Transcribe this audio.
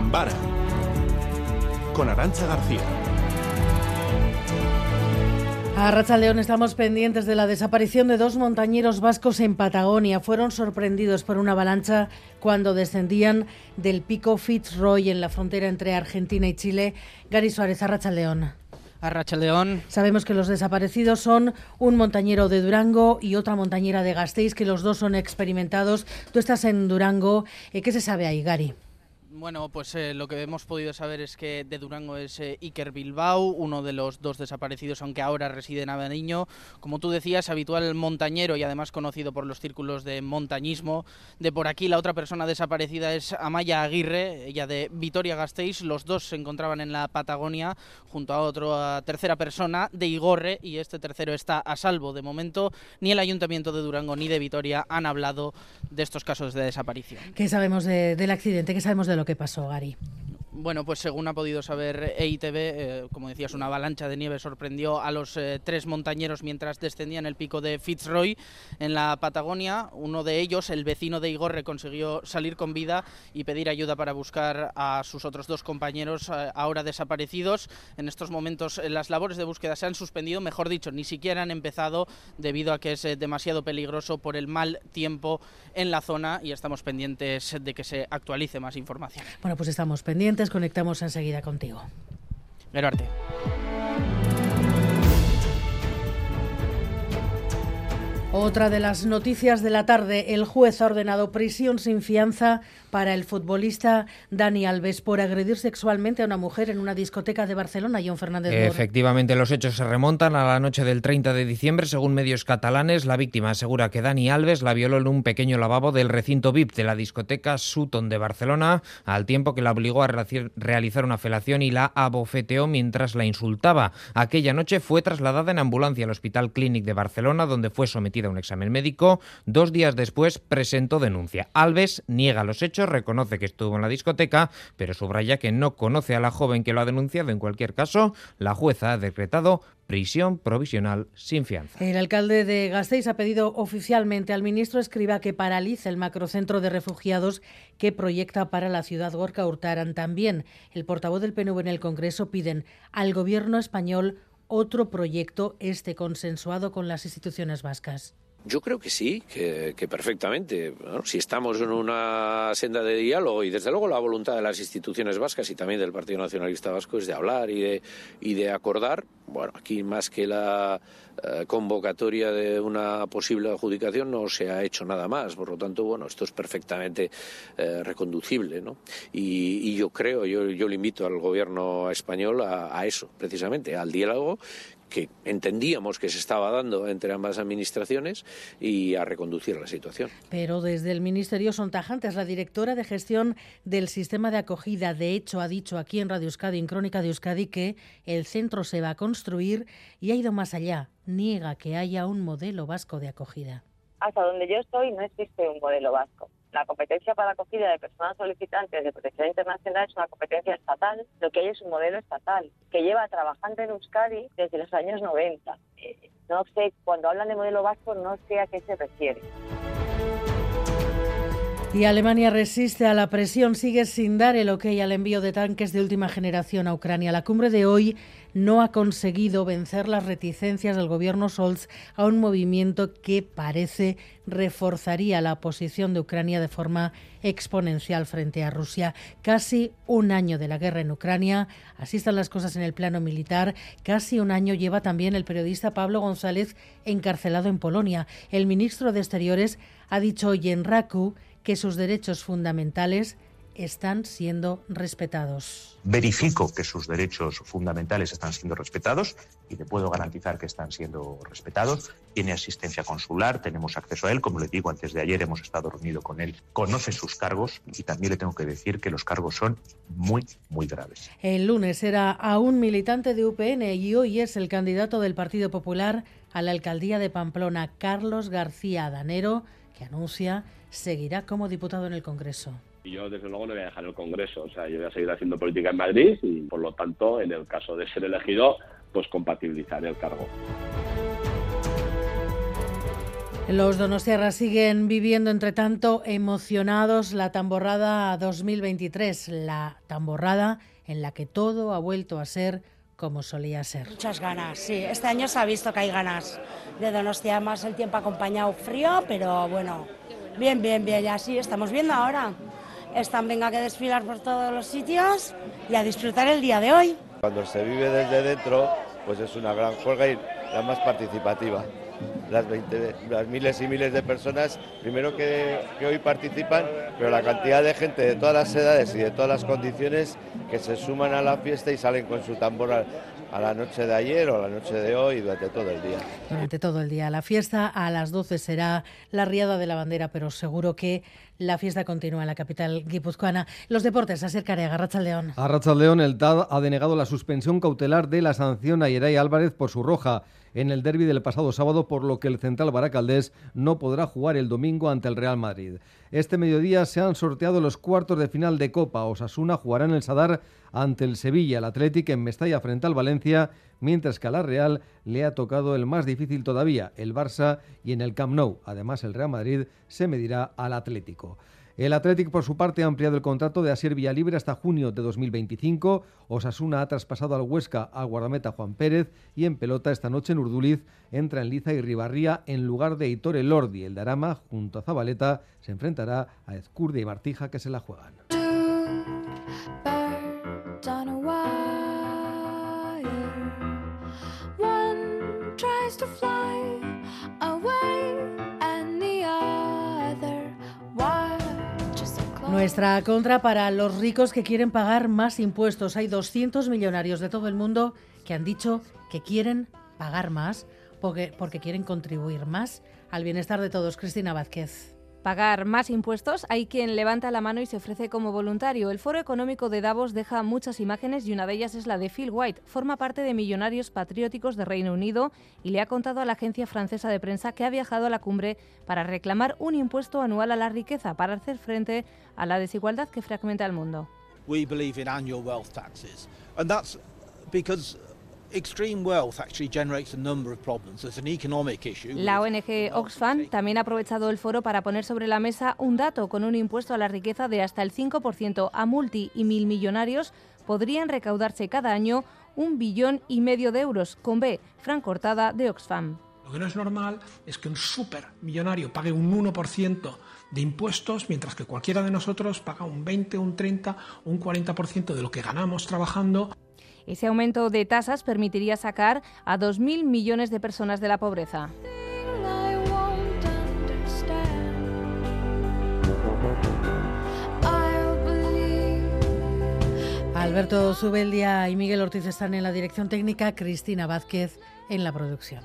Gambara con Arancha García. A Racha León estamos pendientes de la desaparición de dos montañeros vascos en Patagonia. Fueron sorprendidos por una avalancha cuando descendían del pico Fitzroy en la frontera entre Argentina y Chile. Gary Suárez, a Racha León. A León. Sabemos que los desaparecidos son un montañero de Durango y otra montañera de Gasteiz, que los dos son experimentados. Tú estás en Durango. Eh, ¿Qué se sabe ahí, Gary? Bueno, pues eh, lo que hemos podido saber es que de Durango es eh, Iker Bilbao, uno de los dos desaparecidos, aunque ahora reside en Aveniño. Como tú decías, habitual montañero y además conocido por los círculos de montañismo. De por aquí, la otra persona desaparecida es Amaya Aguirre, ella de Vitoria Gasteiz. Los dos se encontraban en la Patagonia junto a otra tercera persona de Igorre y este tercero está a salvo. De momento, ni el Ayuntamiento de Durango ni de Vitoria han hablado de estos casos de desaparición. ¿Qué sabemos del accidente? ¿Qué sabemos de lo que pasó, Gary. Bueno, pues según ha podido saber EITV, eh, como decías, una avalancha de nieve sorprendió a los eh, tres montañeros mientras descendían el pico de Fitzroy en la Patagonia. Uno de ellos, el vecino de Igorre, consiguió salir con vida y pedir ayuda para buscar a sus otros dos compañeros eh, ahora desaparecidos. En estos momentos las labores de búsqueda se han suspendido, mejor dicho, ni siquiera han empezado debido a que es demasiado peligroso por el mal tiempo en la zona y estamos pendientes de que se actualice más información. Bueno, pues estamos pendientes conectamos enseguida contigo. Gerarte. Otra de las noticias de la tarde, el juez ha ordenado prisión sin fianza para el futbolista Dani Alves por agredir sexualmente a una mujer en una discoteca de Barcelona, John Fernández. Efectivamente, los hechos se remontan a la noche del 30 de diciembre. Según medios catalanes, la víctima asegura que Dani Alves la violó en un pequeño lavabo del recinto VIP de la discoteca Sutton de Barcelona, al tiempo que la obligó a realizar una felación y la abofeteó mientras la insultaba. Aquella noche fue trasladada en ambulancia al Hospital Clínic de Barcelona, donde fue sometida un examen médico. Dos días después presentó denuncia. Alves niega los hechos, reconoce que estuvo en la discoteca, pero subraya que no conoce a la joven que lo ha denunciado. En cualquier caso, la jueza ha decretado prisión provisional sin fianza. El alcalde de Gasteiz ha pedido oficialmente al ministro Escriba que paralice el macrocentro de refugiados que proyecta para la ciudad Gorka Hurtaran. También el portavoz del PNV en el Congreso piden al gobierno español otro proyecto este consensuado con las instituciones vascas. Yo creo que sí, que, perfectamente. si estamos en una senda de diálogo y desde luego la voluntad de las instituciones vascas y también del Partido Nacionalista Vasco es de hablar y de, y de acordar, bueno, aquí más que la eh, convocatoria de una posible adjudicación no se ha hecho nada más. Por lo tanto, bueno, esto es perfectamente eh, reconducible, ¿no? Y, yo creo, yo, yo le invito al gobierno español a eso, precisamente, al diálogo que entendíamos que se estaba dando entre ambas administraciones y a reconducir la situación. Pero desde el Ministerio son tajantes. La directora de gestión del sistema de acogida, de hecho, ha dicho aquí en Radio Euskadi, en Crónica de Euskadi, que el centro se va a construir y ha ido más allá. Niega que haya un modelo vasco de acogida. Hasta donde yo estoy no existe un modelo vasco la competencia para la acogida de personas solicitantes de protección internacional es una competencia estatal. Lo que hay es un modelo estatal que lleva trabajando en Euskadi desde los años 90. Eh, no sé, cuando hablan de modelo vasco, no sé a qué se refiere. Y Alemania resiste a la presión, sigue sin dar el ok al envío de tanques de última generación a Ucrania. La cumbre de hoy no ha conseguido vencer las reticencias del gobierno Scholz a un movimiento que parece reforzaría la posición de Ucrania de forma exponencial frente a Rusia. Casi un año de la guerra en Ucrania, así están las cosas en el plano militar. Casi un año lleva también el periodista Pablo González encarcelado en Polonia. El ministro de Exteriores ha dicho hoy en Raku que sus derechos fundamentales están siendo respetados. Verifico que sus derechos fundamentales están siendo respetados y le puedo garantizar que están siendo respetados. Tiene asistencia consular, tenemos acceso a él. Como le digo, antes de ayer hemos estado reunidos con él. Conoce sus cargos y también le tengo que decir que los cargos son muy, muy graves. El lunes era a un militante de UPN y hoy es el candidato del Partido Popular a la alcaldía de Pamplona, Carlos García Danero, que anuncia seguirá como diputado en el Congreso. Y yo, desde luego, no voy a dejar el Congreso. O sea, yo voy a seguir haciendo política en Madrid y, por lo tanto, en el caso de ser elegido, pues compatibilizar el cargo. Los donostiarras siguen viviendo, entre tanto, emocionados la tamborrada 2023, la tamborrada en la que todo ha vuelto a ser como solía ser. Muchas ganas, sí. Este año se ha visto que hay ganas de Donostia, más el tiempo ha acompañado frío, pero bueno, bien, bien, bien, ya sí, estamos viendo ahora. Están venga que desfilar por todos los sitios y a disfrutar el día de hoy. Cuando se vive desde dentro, pues es una gran juega y la más participativa. Las, 20, las miles y miles de personas, primero que, que hoy participan, pero la cantidad de gente de todas las edades y de todas las condiciones que se suman a la fiesta y salen con su tambor a, a la noche de ayer o a la noche de hoy durante todo el día. Durante todo el día. La fiesta a las 12 será la riada de la bandera, pero seguro que la fiesta continúa en la capital guipuzcoana. Los deportes, acercaré a. A León, el TAD ha denegado la suspensión cautelar de la sanción a Yeray Álvarez por su roja en el derby del pasado sábado, por lo que el central Baracaldés no podrá jugar el domingo ante el Real Madrid. Este mediodía se han sorteado los cuartos de final de Copa. Osasuna jugará en el Sadar ante el Sevilla, el Atlético en Mestalla frente al Valencia, mientras que a la Real le ha tocado el más difícil todavía, el Barça, y en el Camp Nou. Además, el Real Madrid se medirá al Atlético. El Athletic, por su parte, ha ampliado el contrato de Asier Villalibre hasta junio de 2025. Osasuna ha traspasado al Huesca al guardameta Juan Pérez y en pelota esta noche en Urduliz entra en Liza y Ribarría en lugar de Hitor Elordi. El Darama, junto a Zabaleta, se enfrentará a Ezcurde y Martija que se la juegan. Nuestra contra para los ricos que quieren pagar más impuestos. Hay 200 millonarios de todo el mundo que han dicho que quieren pagar más porque, porque quieren contribuir más al bienestar de todos. Cristina Vázquez pagar más impuestos, hay quien levanta la mano y se ofrece como voluntario. El Foro Económico de Davos deja muchas imágenes y una de ellas es la de Phil White. Forma parte de Millonarios Patrióticos de Reino Unido y le ha contado a la agencia francesa de prensa que ha viajado a la cumbre para reclamar un impuesto anual a la riqueza para hacer frente a la desigualdad que fragmenta el mundo. We believe in annual wealth taxes and that's because la ONG Oxfam también ha aprovechado el foro para poner sobre la mesa un dato con un impuesto a la riqueza de hasta el 5% a multi y mil millonarios podrían recaudarse cada año un billón y medio de euros. Con B, Fran Cortada de Oxfam. Lo que no es normal es que un supermillonario pague un 1% de impuestos, mientras que cualquiera de nosotros paga un 20, un 30, un 40% de lo que ganamos trabajando. Ese aumento de tasas permitiría sacar a 2.000 millones de personas de la pobreza. Alberto Subeldia y Miguel Ortiz están en la dirección técnica, Cristina Vázquez en la producción.